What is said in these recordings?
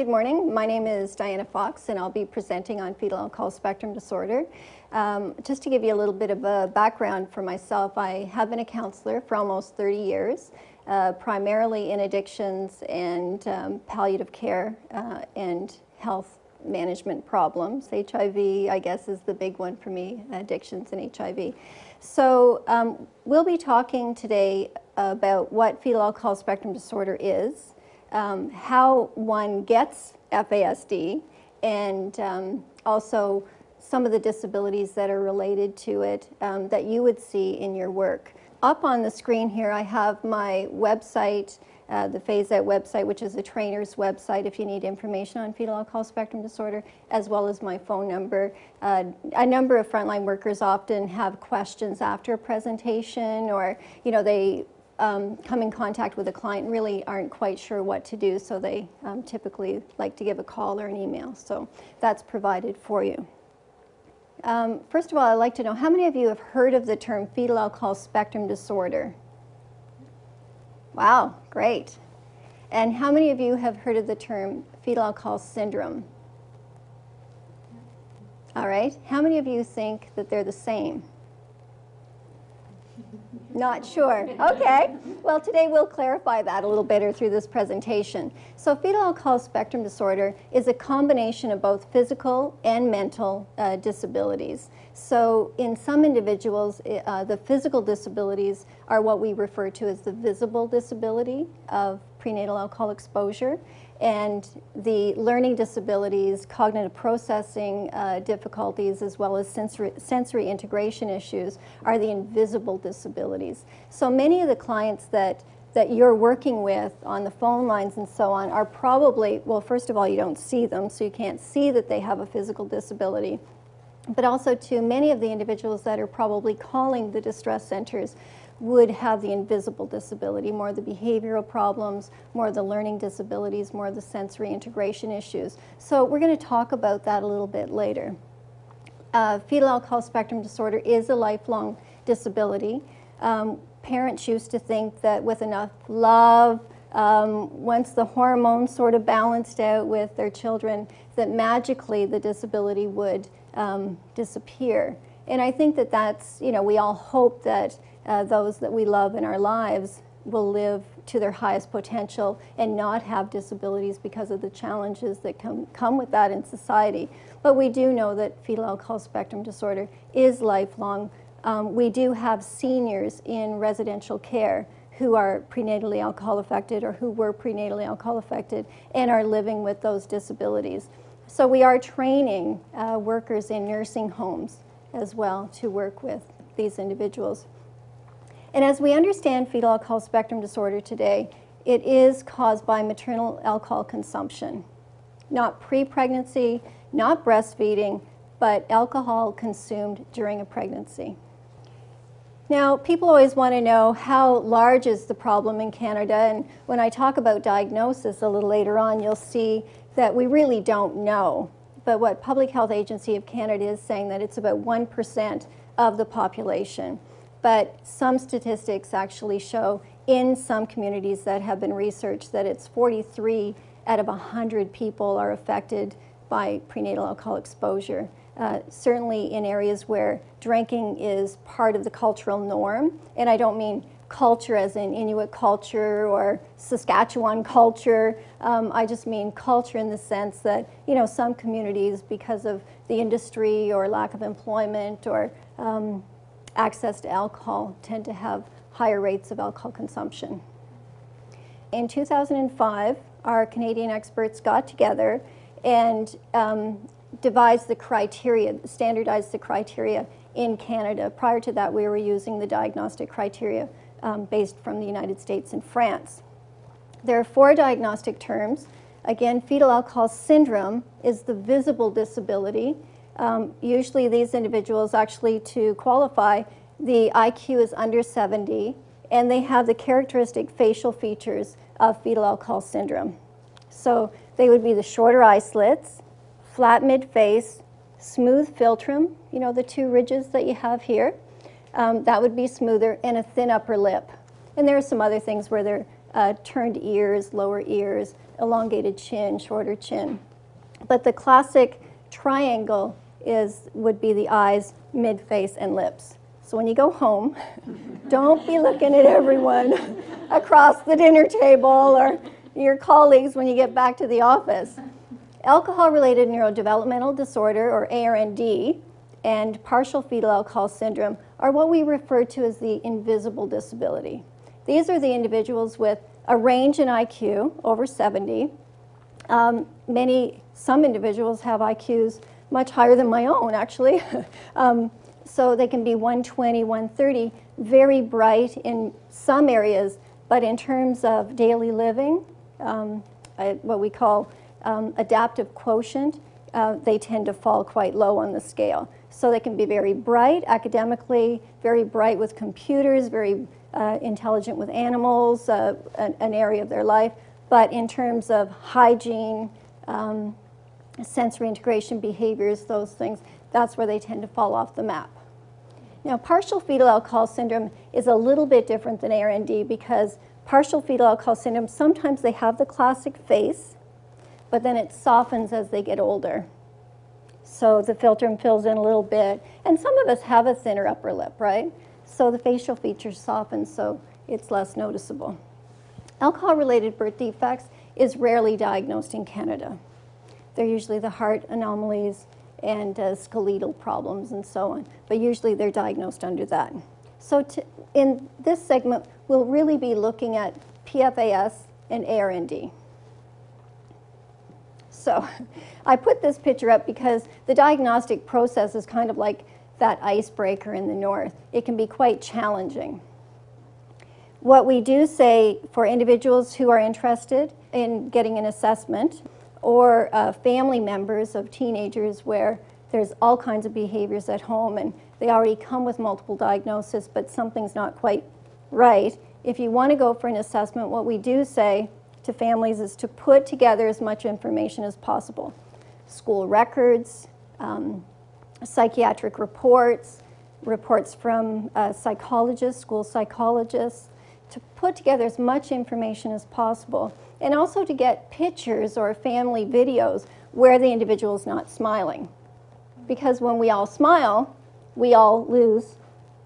Good morning. My name is Diana Fox, and I'll be presenting on fetal alcohol spectrum disorder. Um, just to give you a little bit of a background for myself, I have been a counselor for almost 30 years, uh, primarily in addictions and um, palliative care uh, and health management problems. HIV, I guess, is the big one for me addictions and HIV. So, um, we'll be talking today about what fetal alcohol spectrum disorder is um, how one gets FASD and um, also some of the disabilities that are related to it um, that you would see in your work. Up on the screen here, I have my website, uh, the Phase Out website, which is a trainer's website if you need information on fetal alcohol spectrum disorder, as well as my phone number. Uh, a number of frontline workers often have questions after a presentation, or you know they um, come in contact with a client and really aren't quite sure what to do, so they um, typically like to give a call or an email. So that's provided for you. Um, first of all, I'd like to know how many of you have heard of the term fetal alcohol spectrum disorder? Wow, great. And how many of you have heard of the term fetal alcohol syndrome? All right. How many of you think that they're the same? Not sure. Okay. Well, today we'll clarify that a little better through this presentation. So, fetal alcohol spectrum disorder is a combination of both physical and mental uh, disabilities. So, in some individuals, uh, the physical disabilities are what we refer to as the visible disability of prenatal alcohol exposure and the learning disabilities, cognitive processing uh, difficulties, as well as sensory, sensory integration issues are the invisible disabilities. So many of the clients that that you're working with on the phone lines and so on are probably, well, first of all, you don't see them, so you can't see that they have a physical disability. But also, to many of the individuals that are probably calling the distress centers would have the invisible disability, more of the behavioral problems, more of the learning disabilities, more of the sensory integration issues. So we're going to talk about that a little bit later. Uh, fetal alcohol spectrum disorder is a lifelong disability. Um, parents used to think that with enough love, um, once the hormones sort of balanced out with their children, that magically the disability would um, disappear. And I think that that's, you know, we all hope that uh, those that we love in our lives will live to their highest potential and not have disabilities because of the challenges that come, come with that in society. But we do know that fetal alcohol spectrum disorder is lifelong. Um, we do have seniors in residential care who are prenatally alcohol affected or who were prenatally alcohol affected and are living with those disabilities. So we are training uh, workers in nursing homes as well to work with these individuals. And as we understand fetal alcohol spectrum disorder today, it is caused by maternal alcohol consumption, not pre pregnancy, not breastfeeding, but alcohol consumed during a pregnancy. Now, people always want to know how large is the problem in Canada, and when I talk about diagnosis a little later on, you'll see that we really don't know. But what Public Health Agency of Canada is saying that it's about 1% of the population but some statistics actually show in some communities that have been researched that it's 43 out of 100 people are affected by prenatal alcohol exposure. Uh, certainly in areas where drinking is part of the cultural norm, and I don't mean culture as in Inuit culture or Saskatchewan culture. Um, I just mean culture in the sense that, you know, some communities, because of the industry or lack of employment or um, access to alcohol tend to have higher rates of alcohol consumption. In 2005, our Canadian experts got together and um, devised the criteria, standardized the criteria in Canada. Prior to that, we were using the diagnostic criteria um, based from the United States and France. There are four diagnostic terms. Again, fetal alcohol syndrome is the visible disability. Um, usually, these individuals actually, to qualify, the IQ is under 70 and they have the characteristic facial features of fetal alcohol syndrome. So, they would be the shorter eye slits, flat mid face, smooth philtrum, you know, the two ridges that you have here. Um, that would be smoother, and a thin upper lip. And there are some other things where they're uh, turned ears, lower ears, elongated chin, shorter chin. But the classic triangle is would be the eyes, mid face, and lips. So when you go home, don't be looking at everyone across the dinner table or your colleagues when you get back to the office. Alcohol related neurodevelopmental disorder, or ARND, and partial fetal alcohol syndrome are what we refer to as the invisible disability. These are the individuals with a range in IQ over 70. Um, many, some individuals have IQs much higher than my own, actually. um, so they can be 120, 130, very bright in some areas, but in terms of daily living, um, what we call um, adaptive quotient, uh, they tend to fall quite low on the scale. So they can be very bright academically, very bright with computers, very uh, intelligent with animals, uh, an, an, area of their life. But in terms of hygiene, um, sensory integration behaviors, those things, that's where they tend to fall off the map. Now, partial fetal alcohol syndrome is a little bit different than ARND because partial fetal alcohol syndrome, sometimes they have the classic face, but then it softens as they get older. So the philtrum fills in a little bit. And some of us have a thinner upper lip, right? So the facial features soften so it's less noticeable. Alcohol related birth defects is rarely diagnosed in Canada. They're usually the heart anomalies and uh, skeletal problems and so on, but usually they're diagnosed under that. So to, in this segment, we'll really be looking at PFAS and ARND. So I put this picture up because the diagnostic process is kind of like that icebreaker in the north. It can be quite challenging. What we do say for individuals who are interested in getting an assessment or uh, family members of teenagers where there's all kinds of behaviors at home and they already come with multiple diagnoses, but something's not quite right. If you want to go for an assessment, what we do say to families is to put together as much information as possible school records, um, psychiatric reports, reports from uh, psychologists, school psychologists, to put together as much information as possible, and also to get pictures or family videos where the individual is not smiling. Because when we all smile, we all lose,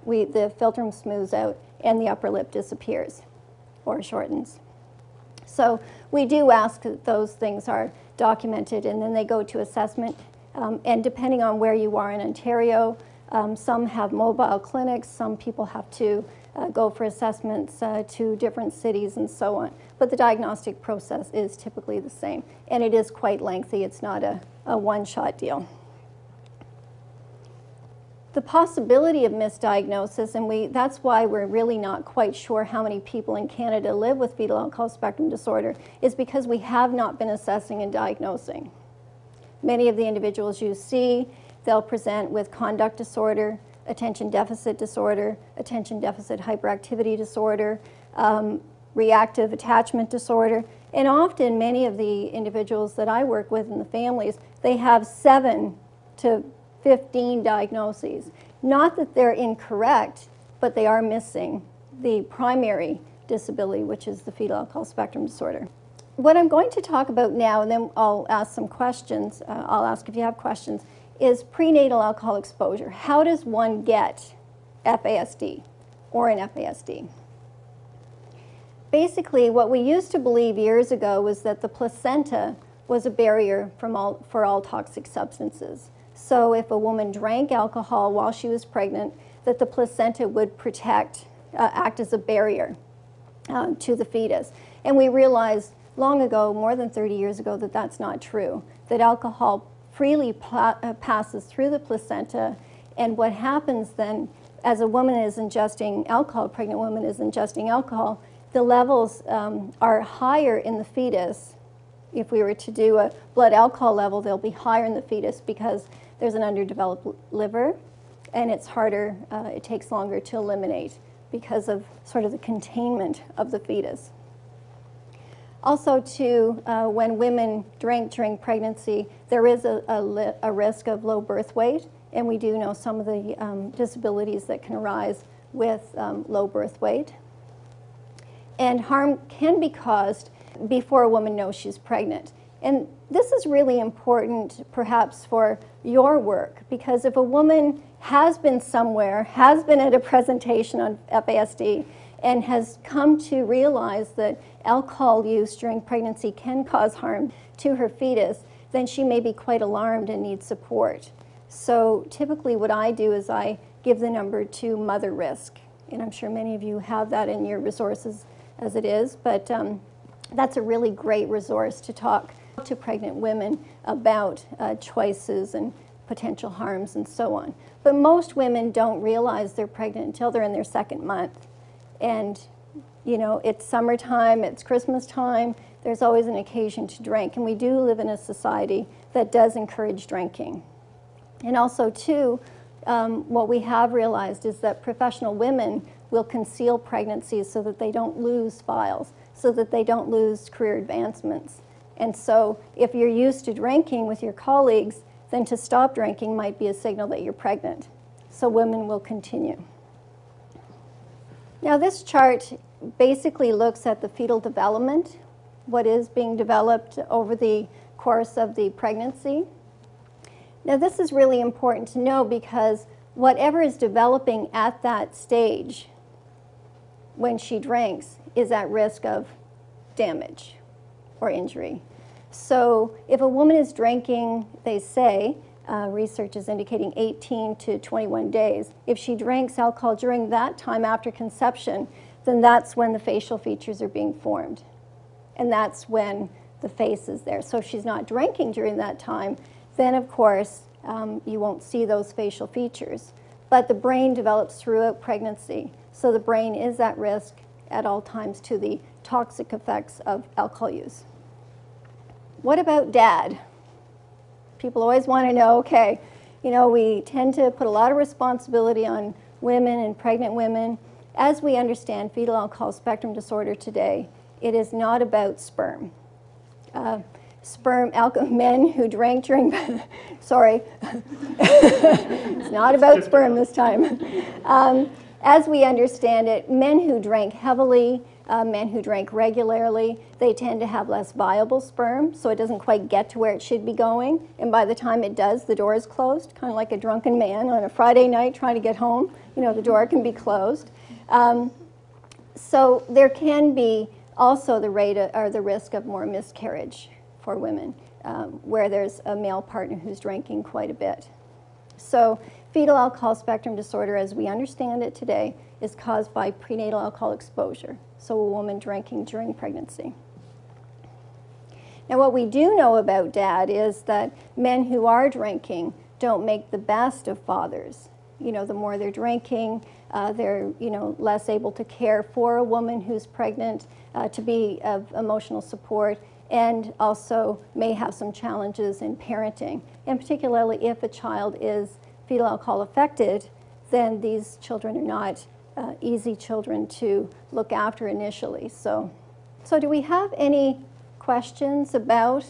we, the philtrum smooths out, and the upper lip disappears or shortens. So we do ask that those things are documented and then they go to assessment. Um, and depending on where you are in Ontario, um, some have mobile clinics, some people have to uh, go for assessments uh, to different cities and so on. But the diagnostic process is typically the same. And it is quite lengthy, it's not a, a one shot deal the possibility of misdiagnosis, and we, that's why we're really not quite sure how many people in Canada live with fetal alcohol spectrum disorder, is because we have not been assessing and diagnosing. Many of the individuals you see, they'll present with conduct disorder, attention deficit disorder, attention deficit hyperactivity disorder, um, reactive attachment disorder, and often many of the individuals that I work with in the families, they have seven to 15 diagnoses. Not that they're incorrect, but they are missing the primary disability, which is the fetal alcohol spectrum disorder. What I'm going to talk about now, and then I'll ask some questions, uh, I'll ask if you have questions, is prenatal alcohol exposure. How does one get FASD or an FASD? Basically, what we used to believe years ago was that the placenta was a barrier all, for all toxic substances. So if a woman drank alcohol while she was pregnant, that the placenta would protect, uh, act as a barrier um, to the fetus. And we realized long ago, more than 30 years ago, that that's not true, that alcohol freely uh, passes through the placenta, and what happens then as a woman is ingesting alcohol, pregnant woman is ingesting alcohol, the levels um, are higher in the fetus. If we were to do a blood alcohol level, they'll be higher in the fetus because there's an underdeveloped liver and it's harder, uh, it takes longer to eliminate because of sort of the containment of the fetus. Also, too, uh, when women drink during pregnancy, there is a, a, a, risk of low birth weight, and we do know some of the um, disabilities that can arise with um, low birth weight. And harm can be caused before a woman knows she's pregnant. And this is really important, perhaps, for your work, because if a woman has been somewhere, has been at a presentation on FASD, and has come to realize that alcohol use during pregnancy can cause harm to her fetus, then she may be quite alarmed and need support. So typically, what I do is I give the number to Motherisk, and I'm sure many of you have that in your resources as it is, but um, that's a really great resource to talk to pregnant women about uh, choices and potential harms and so on. But most women don't realize they're pregnant until they're in their second month. And, you know, it's summertime, it's Christmas time, there's always an occasion to drink. And we do live in a society that does encourage drinking. And also, too, um, what we have realized is that professional women will conceal pregnancies so that they don't lose files, so that they don't lose career advancements. And so, if you're used to drinking with your colleagues, then to stop drinking might be a signal that you're pregnant. So, women will continue. Now, this chart basically looks at the fetal development, what is being developed over the course of the pregnancy. Now, this is really important to know because whatever is developing at that stage when she drinks is at risk of damage or injury. So, if a woman is drinking, they say, uh, research is indicating 18 to 21 days. If she drinks alcohol during that time after conception, then that's when the facial features are being formed. And that's when the face is there. So if she's not drinking during that time, then of course um, you won't see those facial features. But the brain develops throughout pregnancy. So the brain is at risk at all times to the toxic effects of alcohol use. What about dad? People always want to know okay, you know, we tend to put a lot of responsibility on women and pregnant women. As we understand fetal alcohol spectrum disorder today, it is not about sperm. Uh, sperm alcohol, men who drank during sorry it's not about sperm this time um, as we understand it men who drank heavily uh, men who drank regularly, they tend to have less viable sperm, so it doesn't quite get to where it should be going. And by the time it does, the door is closed, kind of like a drunken man on a Friday night trying to get home. You know, the door can be closed. Um, so there can be also the rate of, or the risk of more miscarriage for women, um, where there's a male partner who's drinking quite a bit. So fetal alcohol spectrum disorder, as we understand it today, is caused by prenatal alcohol exposure, so a woman drinking during pregnancy. Now, what we do know about dad is that men who are drinking don't make the best of fathers. You know, the more they're drinking, uh, they're you know less able to care for a woman who's pregnant, uh, to be of emotional support, and also may have some challenges in parenting. And particularly if a child is fetal alcohol affected, then these children are not uh, easy children to look after initially. So, so do we have any questions about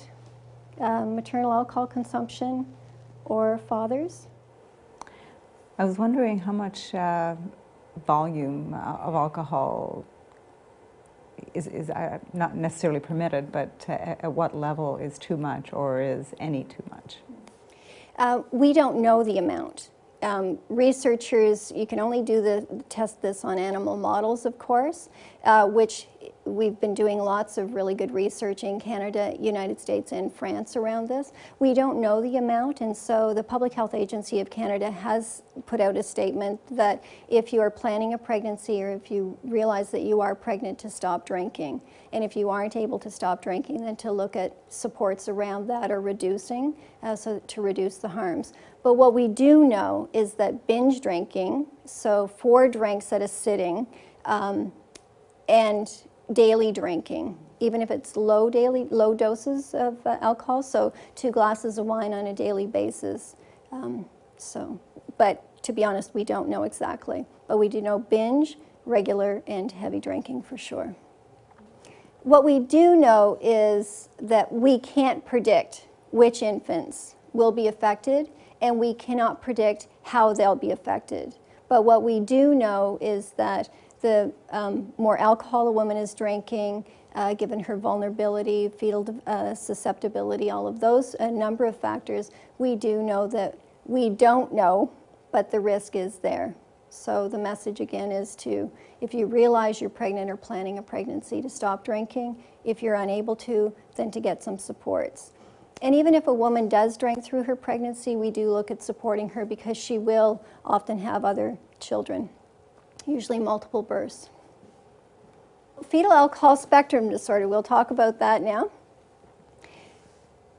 uh, maternal alcohol consumption or fathers? I was wondering how much uh, volume uh, of alcohol is, is uh, not necessarily permitted, but uh, at what level is too much or is any too much? we don't know the amount um, researchers, you can only do the test this on animal models, of course, uh, which we've been doing lots of really good research in Canada, United States, and France around this. We don't know the amount, and so the Public Health Agency of Canada has put out a statement that if you are planning a pregnancy or if you realize that you are pregnant, to stop drinking. And if you aren't able to stop drinking, then to look at supports around that or reducing, uh, so to reduce the harms. But what we do know is that binge drinking, so four drinks at a sitting, um, and daily drinking, even if it's low daily, low doses of uh, alcohol, so two glasses of wine on a daily basis. Um, so, but to be honest, we don't know exactly. But we do know binge, regular, and heavy drinking for sure. What we do know is that we can't predict which infants will be affected, and we cannot predict how they'll be affected. But what we do know is that the um, more alcohol a woman is drinking, uh, given her vulnerability, fetal uh, susceptibility, all of those, a number of factors, we do know that we don't know, but the risk is there. So the message again is to, if you realize you're pregnant or planning a pregnancy, to stop drinking. If you're unable to, then to get some supports. And even if a woman does drink through her pregnancy, we do look at supporting her because she will often have other children usually multiple births. Fetal alcohol spectrum disorder, we'll talk about that now.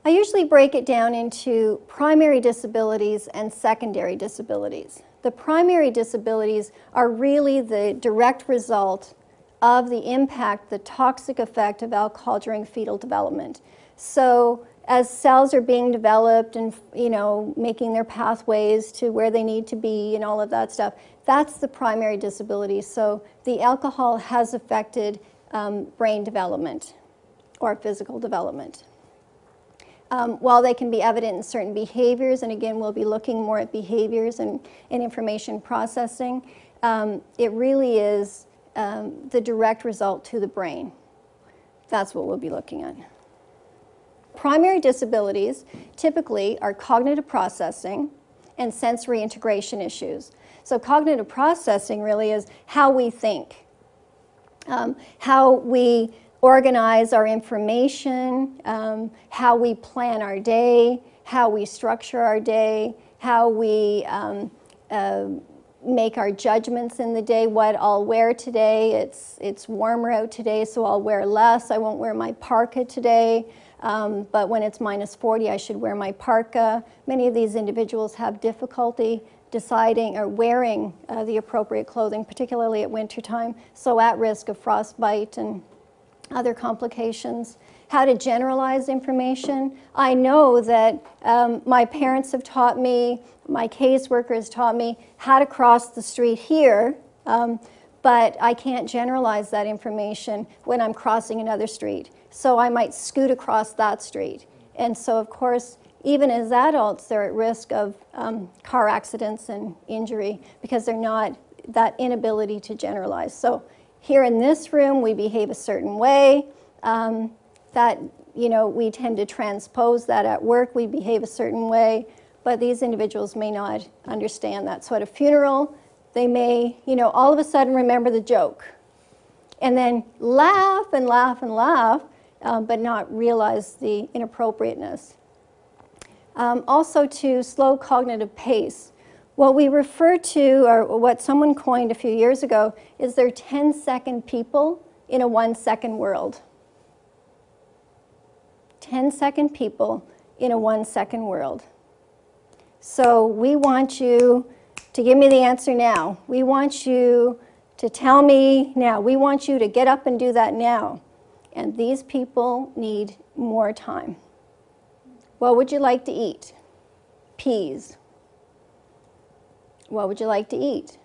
I usually break it down into primary disabilities and secondary disabilities. The primary disabilities are really the direct result of the impact, the toxic effect of alcohol during fetal development. So as cells are being developed and you know making their pathways to where they need to be and all of that stuff that's the primary disability. So the alcohol has affected um, brain development or physical development. Um, while they can be evident in certain behaviors, and again, we'll be looking more at behaviors and, and information processing, um, it really is um, the direct result to the brain. That's what we'll be looking at. Primary disabilities typically are cognitive processing and sensory integration issues. So cognitive processing really is how we think, um, how we organize our information, um, how we plan our day, how we structure our day, how we um, uh, make our judgments in the day, what I'll wear today. It's, it's warmer out today, so I'll wear less. I won't wear my parka today. Um, but when it's minus 40, I should wear my parka. Many of these individuals have difficulty deciding or wearing uh, the appropriate clothing, particularly at wintertime, so at risk of frostbite and other complications. How to generalize information. I know that um, my parents have taught me, my caseworker has taught me how to cross the street here, um, but I can't generalize that information when I'm crossing another street. So I might scoot across that street. And so, of course, even as adults, they're at risk of um, car accidents and injury because they're not that inability to generalize. So here in this room, we behave a certain way. Um, that you know, we tend to transpose that at work. We behave a certain way, but these individuals may not understand that. So at a funeral, they may, you know, all of a sudden remember the joke, and then laugh and laugh and laugh, um, but not realize the inappropriateness. Um, also to slow cognitive pace. What we refer to, or what someone coined a few years ago, is they're 10 second people in a one second world. 10 second people in a one second world. So we want you to give me the answer now. We want you to tell me now. We want you to get up and do that now. And these people need more time. What would you like to eat? Peas. What would you like to eat?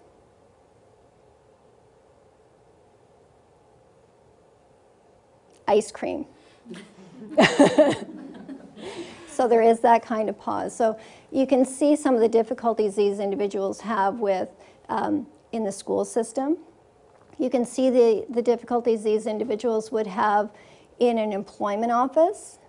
Ice cream. so there is that kind of pause. So you can see some of the difficulties these individuals have with um, in the school system. You can see the, the difficulties these individuals would have in an employment office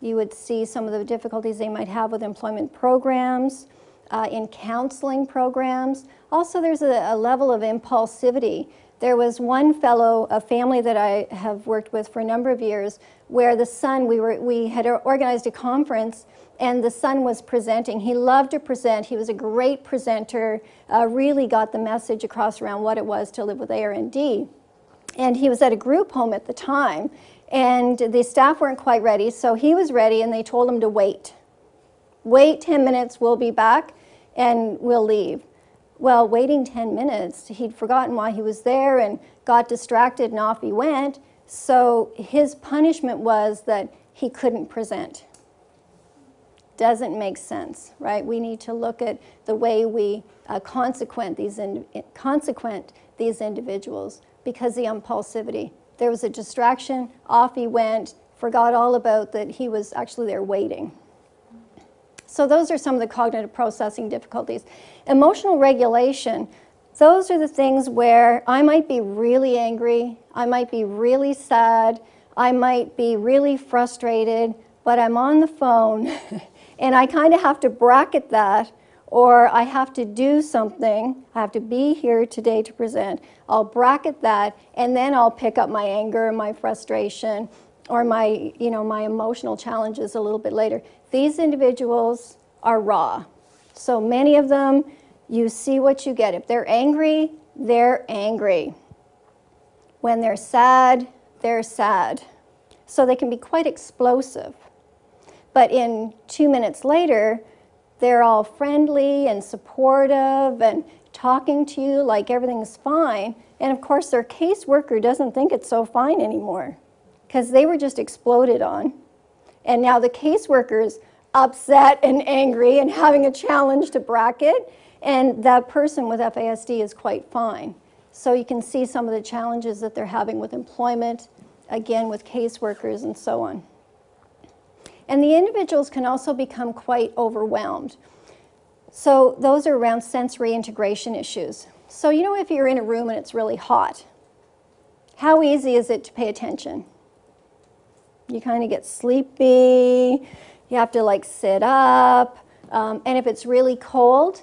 you would see some of the difficulties they might have with employment programs, uh, in counseling programs. Also, there's a, a level of impulsivity There was one fellow, a family that I have worked with for a number of years, where the son, we, were, we had organized a conference and the son was presenting. He loved to present. He was a great presenter, uh, really got the message across around what it was to live with ARND. And he was at a group home at the time, and the staff weren't quite ready, so he was ready, and they told him to wait. Wait 10 minutes, we'll be back, and we'll leave. Well, waiting 10 minutes, he'd forgotten why he was there and got distracted, and off he went. So his punishment was that he couldn't present. Doesn't make sense, right? We need to look at the way we uh, consequent these in, consequent these individuals because the impulsivity. There was a distraction, off he went, forgot all about that he was actually there waiting. So those are some of the cognitive processing difficulties. Emotional regulation, those are the things where I might be really angry, I might be really sad, I might be really frustrated, but I'm on the phone and I kind of have to bracket that or I have to do something, I have to be here today to present. I'll bracket that and then I'll pick up my anger, and my frustration, or my, you know, my emotional challenges a little bit later. These individuals are raw. So many of them, you see what you get. If they're angry, they're angry. When they're sad, they're sad. So they can be quite explosive. But in two minutes later, they're all friendly and supportive and talking to you like everything's fine. And of course, their caseworker doesn't think it's so fine anymore because they were just exploded on. And now the caseworker's upset and angry and having a challenge to bracket, and that person with FASD is quite fine. So you can see some of the challenges that they're having with employment, again, with caseworkers and so on. And the individuals can also become quite overwhelmed. So those are around sensory integration issues. So, you know, if you're in a room and it's really hot, how easy is it to pay attention? You kind of get sleepy, you have to like sit up. Um, and if it's really cold,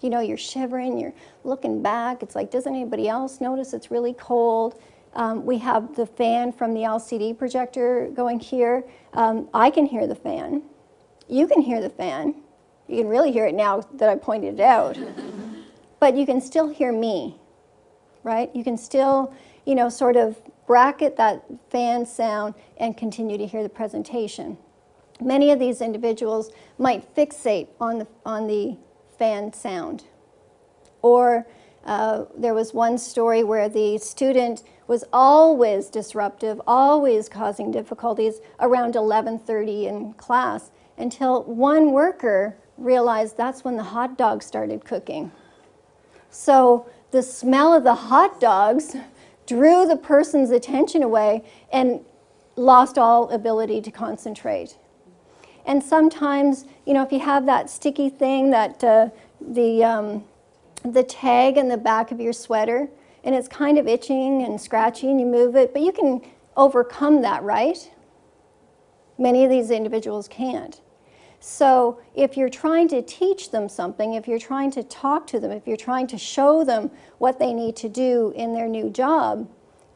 you know, you're shivering, you're looking back. It's like, doesn't anybody else notice it's really cold? Um, we have the fan from the LCD projector going here. Um, I can hear the fan. You can hear the fan. You can really hear it now that I pointed it out. but you can still hear me, right? You can still, you know, sort of bracket that fan sound and continue to hear the presentation. Many of these individuals might fixate on the, on the fan sound. Or uh, there was one story where the student was always disruptive, always causing difficulties around 11:30 in class until one worker realized that's when the hot dogs started cooking. So the smell of the hot dogs drew the person's attention away and lost all ability to concentrate. And sometimes, you know, if you have that sticky thing, that uh, the um, the tag in the back of your sweater, and it's kind of itching and scratchy, and you move it, but you can overcome that, right? Many of these individuals can't. So, if you're trying to teach them something, if you're trying to talk to them, if you're trying to show them what they need to do in their new job,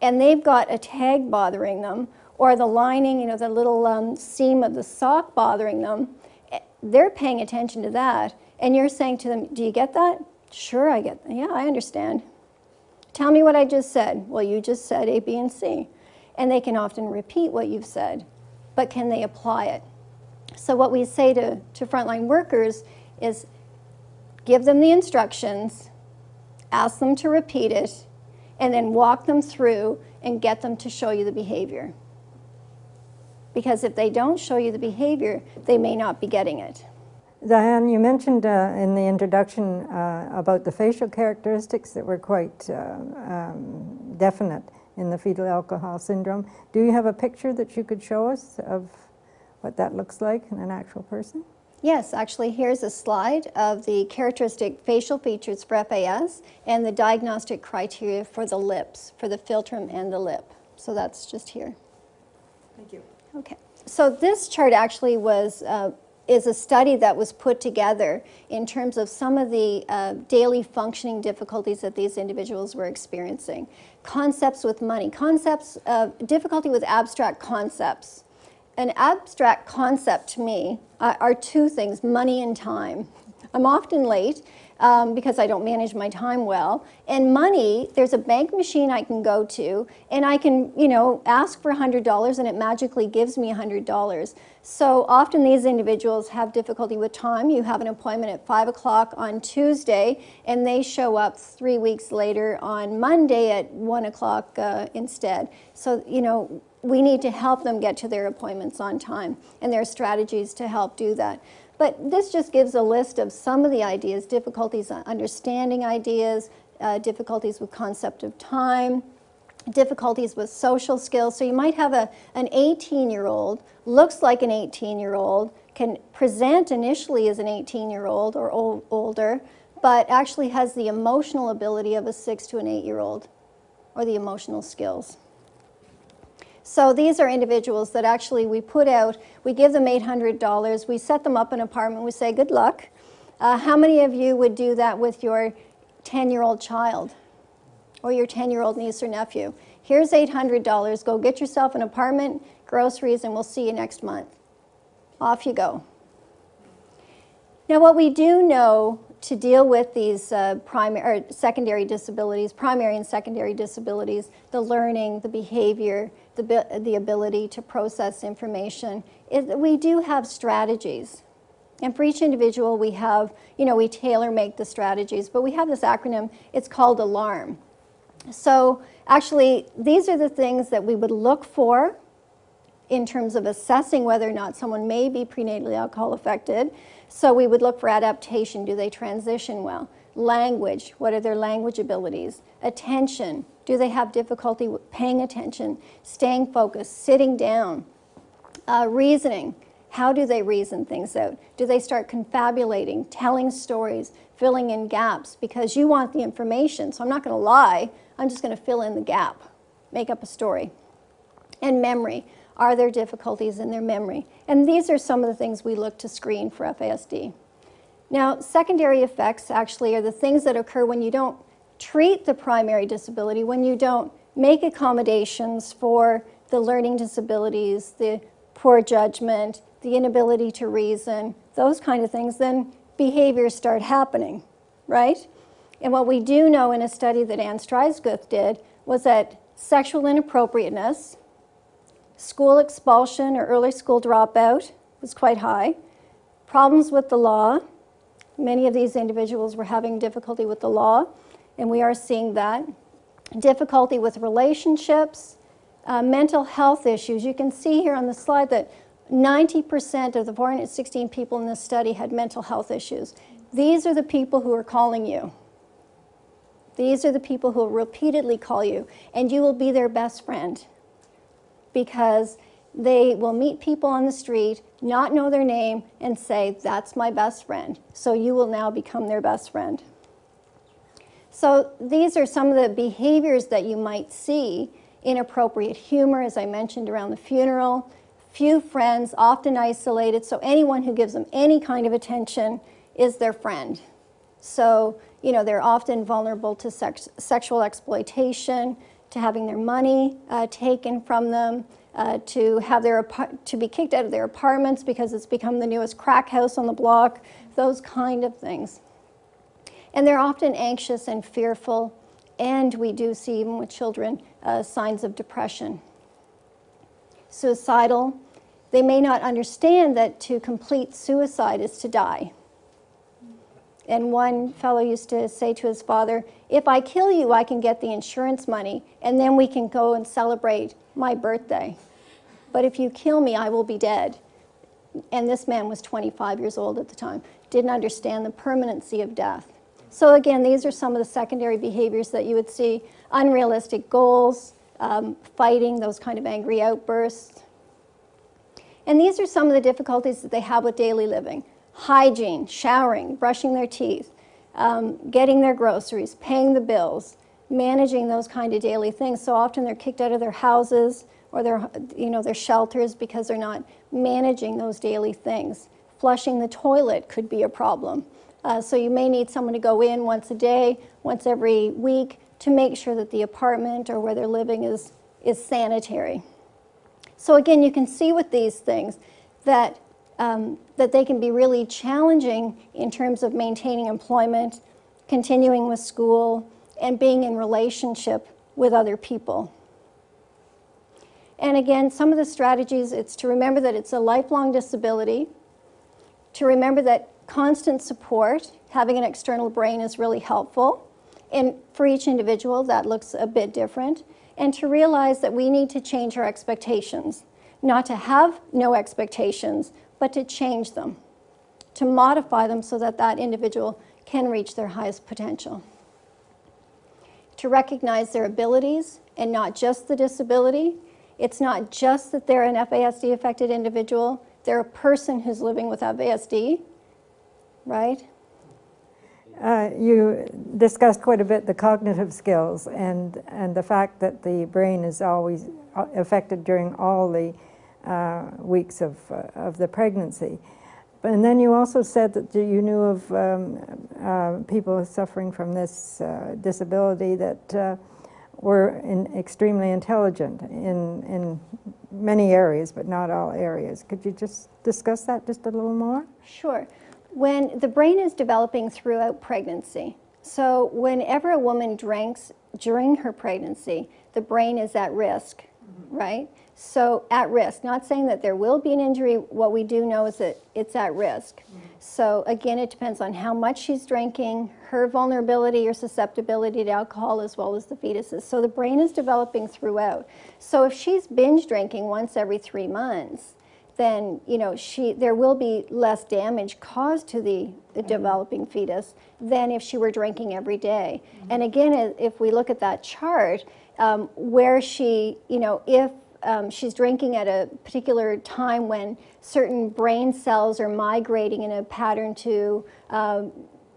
and they've got a tag bothering them, or the lining, you know, the little um, seam of the sock bothering them, eh, they're paying attention to that. And you're saying to them, Do you get that? Sure, I get. Yeah, I understand. Tell me what I just said. Well, you just said A, B, and C. And they can often repeat what you've said, but can they apply it? So, what we say to, to frontline workers is give them the instructions, ask them to repeat it, and then walk them through and get them to show you the behavior. Because if they don't show you the behavior, they may not be getting it. Diane, you mentioned uh, in the introduction uh, about the facial characteristics that were quite uh, um, definite in the fetal alcohol syndrome. Do you have a picture that you could show us of what that looks like in an actual person? Yes, actually, here's a slide of the characteristic facial features for FAS and the diagnostic criteria for the lips, for the philtrum and the lip. So that's just here. Thank you. Okay. So this chart actually was uh, is a study that was put together in terms of some of the uh, daily functioning difficulties that these individuals were experiencing. Concepts with money, concepts, of difficulty with abstract concepts. An abstract concept to me uh, are two things money and time. I'm often late um, because I don't manage my time well. And money, there's a bank machine I can go to, and I can, you know, ask for $100 and it magically gives me $100. So often these individuals have difficulty with time. You have an appointment at 5 o'clock on Tuesday, and they show up three weeks later on Monday at 1 o'clock uh, instead. So, you know, we need to help them get to their appointments on time, and there are strategies to help do that. But this just gives a list of some of the ideas, difficulties understanding ideas, uh, difficulties with concept of time, difficulties with social skills. So you might have a, an 18 year old, looks like an 18 year old, can present initially as an 18 year old or old, older, but actually has the emotional ability of a six to an eight year old or the emotional skills. So these are individuals that actually we put out, we give them $800, we set them up an apartment, we say, good luck. Uh, how many of you would do that with your 10 year old child or your 10 year old niece or nephew? Here's $800, go get yourself an apartment, groceries, and we'll see you next month. Off you go. Now, what we do know to deal with these uh, primary or secondary disabilities, primary and secondary disabilities, the learning, the behavior, the, the ability to process information, is we do have strategies. And for each individual, we have, you know, we tailor make the strategies, but we have this acronym, it's called ALARM. So actually, these are the things that we would look for in terms of assessing whether or not someone may be prenatally alcohol affected. So we would look for adaptation. Do they transition well? Language. What are their language abilities? Attention. Do they have difficulty paying attention, staying focused, sitting down? Uh, reasoning. How do they reason things out? Do they start confabulating, telling stories, filling in gaps? Because you want the information, so I'm not going to lie. I'm just going to fill in the gap, make up a story. And memory. Are there difficulties in their memory? And these are some of the things we look to screen for FASD. Now, secondary effects actually are the things that occur when you don't treat the primary disability, when you don't make accommodations for the learning disabilities, the poor judgment, the inability to reason, those kind of things, then behaviors start happening, right? And what we do know in a study that Ann Streissguth did was that sexual inappropriateness, School expulsion or early school dropout was quite high. Problems with the law. Many of these individuals were having difficulty with the law, and we are seeing that. Difficulty with relationships, uh, mental health issues. You can see here on the slide that 90% of the 416 people in this study had mental health issues. These are the people who are calling you. These are the people who will repeatedly call you, and you will be their best friend because they will meet people on the street, not know their name, and say, That's my best friend. So you will now become their best friend. So these are some of the behaviors that you might see inappropriate humor, as I mentioned around the funeral, few friends, often isolated. So anyone who gives them any kind of attention is their friend. So, you know, they're often vulnerable to sex- sexual exploitation, to having their money uh, taken from them, uh, to have their to be kicked out of their apartments because it's become the newest crack house on the block, those kind of things. And they're often anxious and fearful, and we do see even with children uh, signs of depression. Suicidal, they may not understand that to complete suicide is to die. And one fellow used to say to his father, If I kill you, I can get the insurance money, and then we can go and celebrate my birthday. But if you kill me, I will be dead. And this man was 25 years old at the time, didn't understand the permanency of death. So, again, these are some of the secondary behaviors that you would see unrealistic goals, um, fighting, those kind of angry outbursts. And these are some of the difficulties that they have with daily living hygiene, showering, brushing their teeth, um, getting their groceries, paying the bills, managing those kind of daily things. So often they're kicked out of their houses or their, you know, their shelters because they're not managing those daily things. Flushing the toilet could be a problem. Uh, so you may need someone to go in once a day, once every week, to make sure that the apartment or where they're living is, is sanitary. So again, you can see with these things that, um, that they can be really challenging in terms of maintaining employment, continuing with school, and being in relationship with other people. And again, some of the strategies, it's to remember that it's a lifelong disability, to remember that constant support, having an external brain is really helpful. And for each individual, that looks a bit different. And to realize that we need to change our expectations, not to have no expectations, but to change them, to modify them so that that individual can reach their highest potential. To recognize their abilities and not just the disability. It's not just that they're an FASD affected individual, they're a person who's living with FASD right? Uh, you discussed quite a bit the cognitive skills and, and the fact that the brain is always uh, affected during all the uh, weeks of, uh, of the pregnancy. And then you also said that you knew of um, uh, people suffering from this uh, disability that were in extremely intelligent in, in many areas, but not all areas. Could you just discuss that just a little more? Sure when the brain is developing throughout pregnancy. So, whenever a woman drinks during her pregnancy, the brain is at risk, mm-hmm. right? So, at risk, not saying that there will be an injury, what we do know is that it's at risk. Mm-hmm. So, again, it depends on how much she's drinking, her vulnerability or susceptibility to alcohol, as well as the fetuses. So, the brain is developing throughout. So, if she's binge drinking once every three months, then you know she there will be less damage caused to the, the mm-hmm. developing fetus than if she were drinking every day. Mm-hmm. And again, if we look at that chart, um, where she you know if um, she's drinking at a particular time when certain brain cells are migrating in a pattern to um,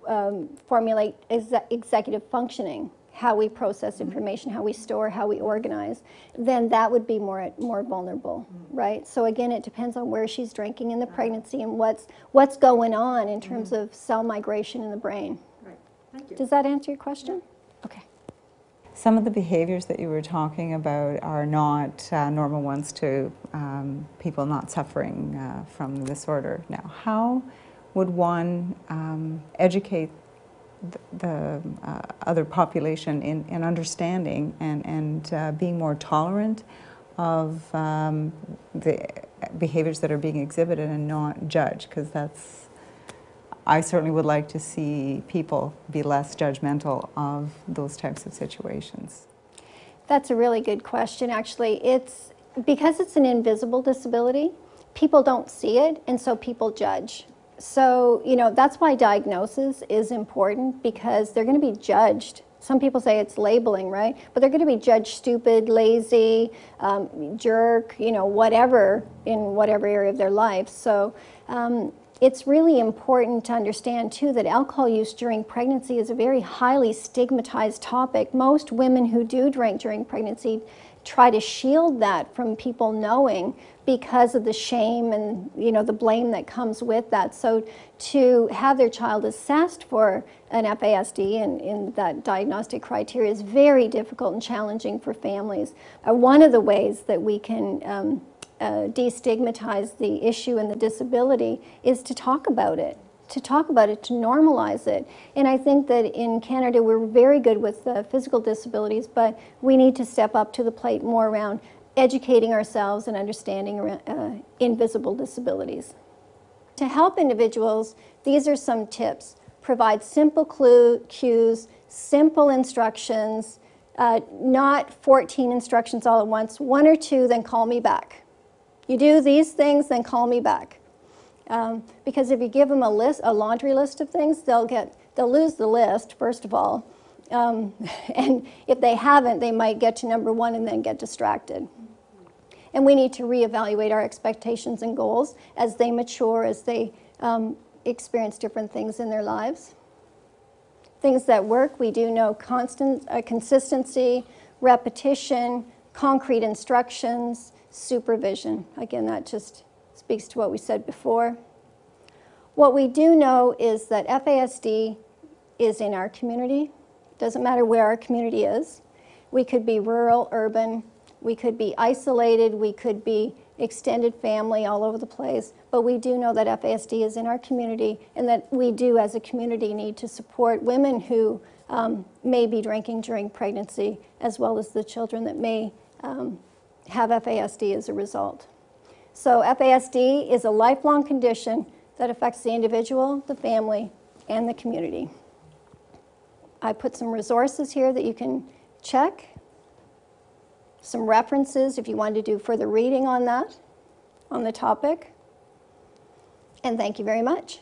um formulate ex- executive functioning how we process information, how we store, how we organize, then that would be more more vulnerable, right? So again, it depends on where she's drinking in the pregnancy and what's what's going on in terms of cell migration in the brain. Right. Thank you. Does that answer your question? Okay. Some of the behaviors that you were talking about are not uh, normal ones to um, people not suffering uh, from the disorder. Now, how would one um, educate the uh, other population in, in understanding and, and uh, being more tolerant of um, the behaviors that are being exhibited and not judge, because that's, I certainly would like to see people be less judgmental of those types of situations. That's a really good question, actually. It's because it's an invisible disability, people don't see it, and so people judge. So, you know, that's why diagnosis is important because they're going to be judged. Some people say it's labeling, right? But they're going to be judged stupid, lazy, um, jerk, you know, whatever in whatever area of their life. So, um, it's really important to understand too that alcohol use during pregnancy is a very highly stigmatized topic. Most women who do drink during pregnancy try to shield that from people knowing because of the shame and you know the blame that comes with that. So to have their child assessed for an FASD and in that diagnostic criteria is very difficult and challenging for families. Uh, one of the ways that we can um, uh, destigmatize the issue and the disability is to talk about it to talk about it, to normalize it. And I think that in Canada we're very good with uh, physical disabilities, but we need to step up to the plate more around educating ourselves and understanding uh, invisible disabilities. To help individuals, these are some tips. Provide simple clue, cues, simple instructions, uh, not 14 instructions all at once, one or two, then call me back. You do these things, then call me back. Um, because if you give them a list, a laundry list of things, they'll get, they'll lose the list, first of all. Um, and if they haven't, they might get to number one and then get distracted. And we need to reevaluate our expectations and goals as they mature, as they um, experience different things in their lives. Things that work, we do know constant uh, consistency, repetition, concrete instructions, supervision. Again, that just speaks to what we said before. What we do know is that FASD is in our community. Doesn't matter where our community is. We could be rural, urban, we could be isolated, we could be extended family all over the place, but we do know that FASD is in our community and that we do as a community need to support women who um, may be drinking during pregnancy as well as the children that may um, have FASD as a result. So FASD is a lifelong condition that affects the individual, the family, and the community. I put some resources here that you can check, some references if you want to do further reading on that, on the topic. And thank you very much.